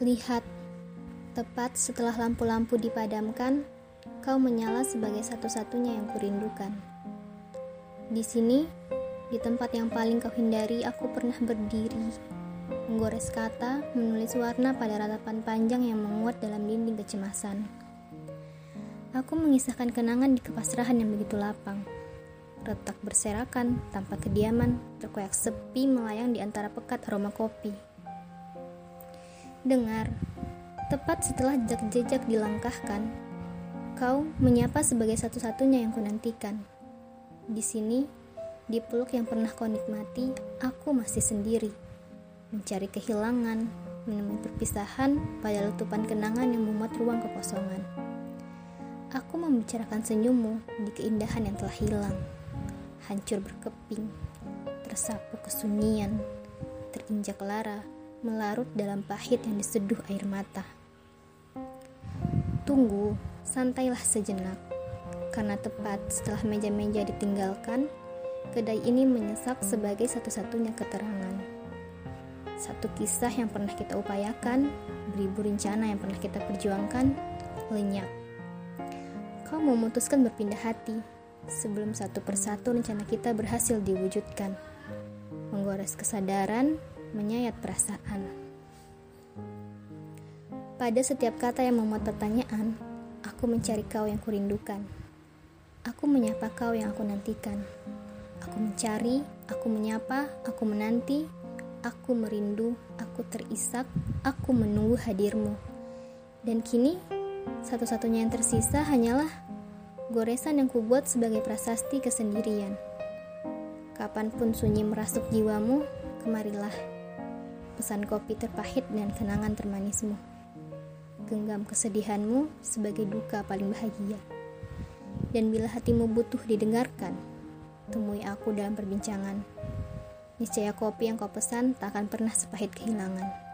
Lihat, tepat setelah lampu-lampu dipadamkan, kau menyala sebagai satu-satunya yang kurindukan. Di sini, di tempat yang paling kau hindari, aku pernah berdiri, menggores kata, menulis warna pada ratapan panjang yang menguat dalam dinding kecemasan. Aku mengisahkan kenangan di kepasrahan yang begitu lapang. Retak berserakan, tanpa kediaman, terkoyak sepi melayang di antara pekat aroma kopi. Dengar, tepat setelah jejak-jejak dilangkahkan, kau menyapa sebagai satu-satunya yang kunantikan. Di sini, di peluk yang pernah kau nikmati, aku masih sendiri, mencari kehilangan, menemui perpisahan pada letupan kenangan yang memuat ruang kekosongan. Aku membicarakan senyummu di keindahan yang telah hilang, hancur berkeping, tersapu kesunyian, terinjak lara, melarut dalam pahit yang diseduh air mata. Tunggu, santailah sejenak, karena tepat setelah meja-meja ditinggalkan, kedai ini menyesak sebagai satu-satunya keterangan. Satu kisah yang pernah kita upayakan, beribu rencana yang pernah kita perjuangkan, lenyap. Kau memutuskan berpindah hati, sebelum satu persatu rencana kita berhasil diwujudkan. Menggores kesadaran, menyayat perasaan. Pada setiap kata yang memuat pertanyaan, aku mencari kau yang kurindukan. Aku menyapa kau yang aku nantikan. Aku mencari, aku menyapa, aku menanti, aku merindu, aku terisak, aku menunggu hadirmu. Dan kini, satu-satunya yang tersisa hanyalah goresan yang kubuat sebagai prasasti kesendirian. Kapan pun sunyi merasuk jiwamu, kemarilah pesan kopi terpahit dan kenangan termanismu. Genggam kesedihanmu sebagai duka paling bahagia. Dan bila hatimu butuh didengarkan, temui aku dalam perbincangan. Niscaya kopi yang kau pesan tak akan pernah sepahit kehilangan.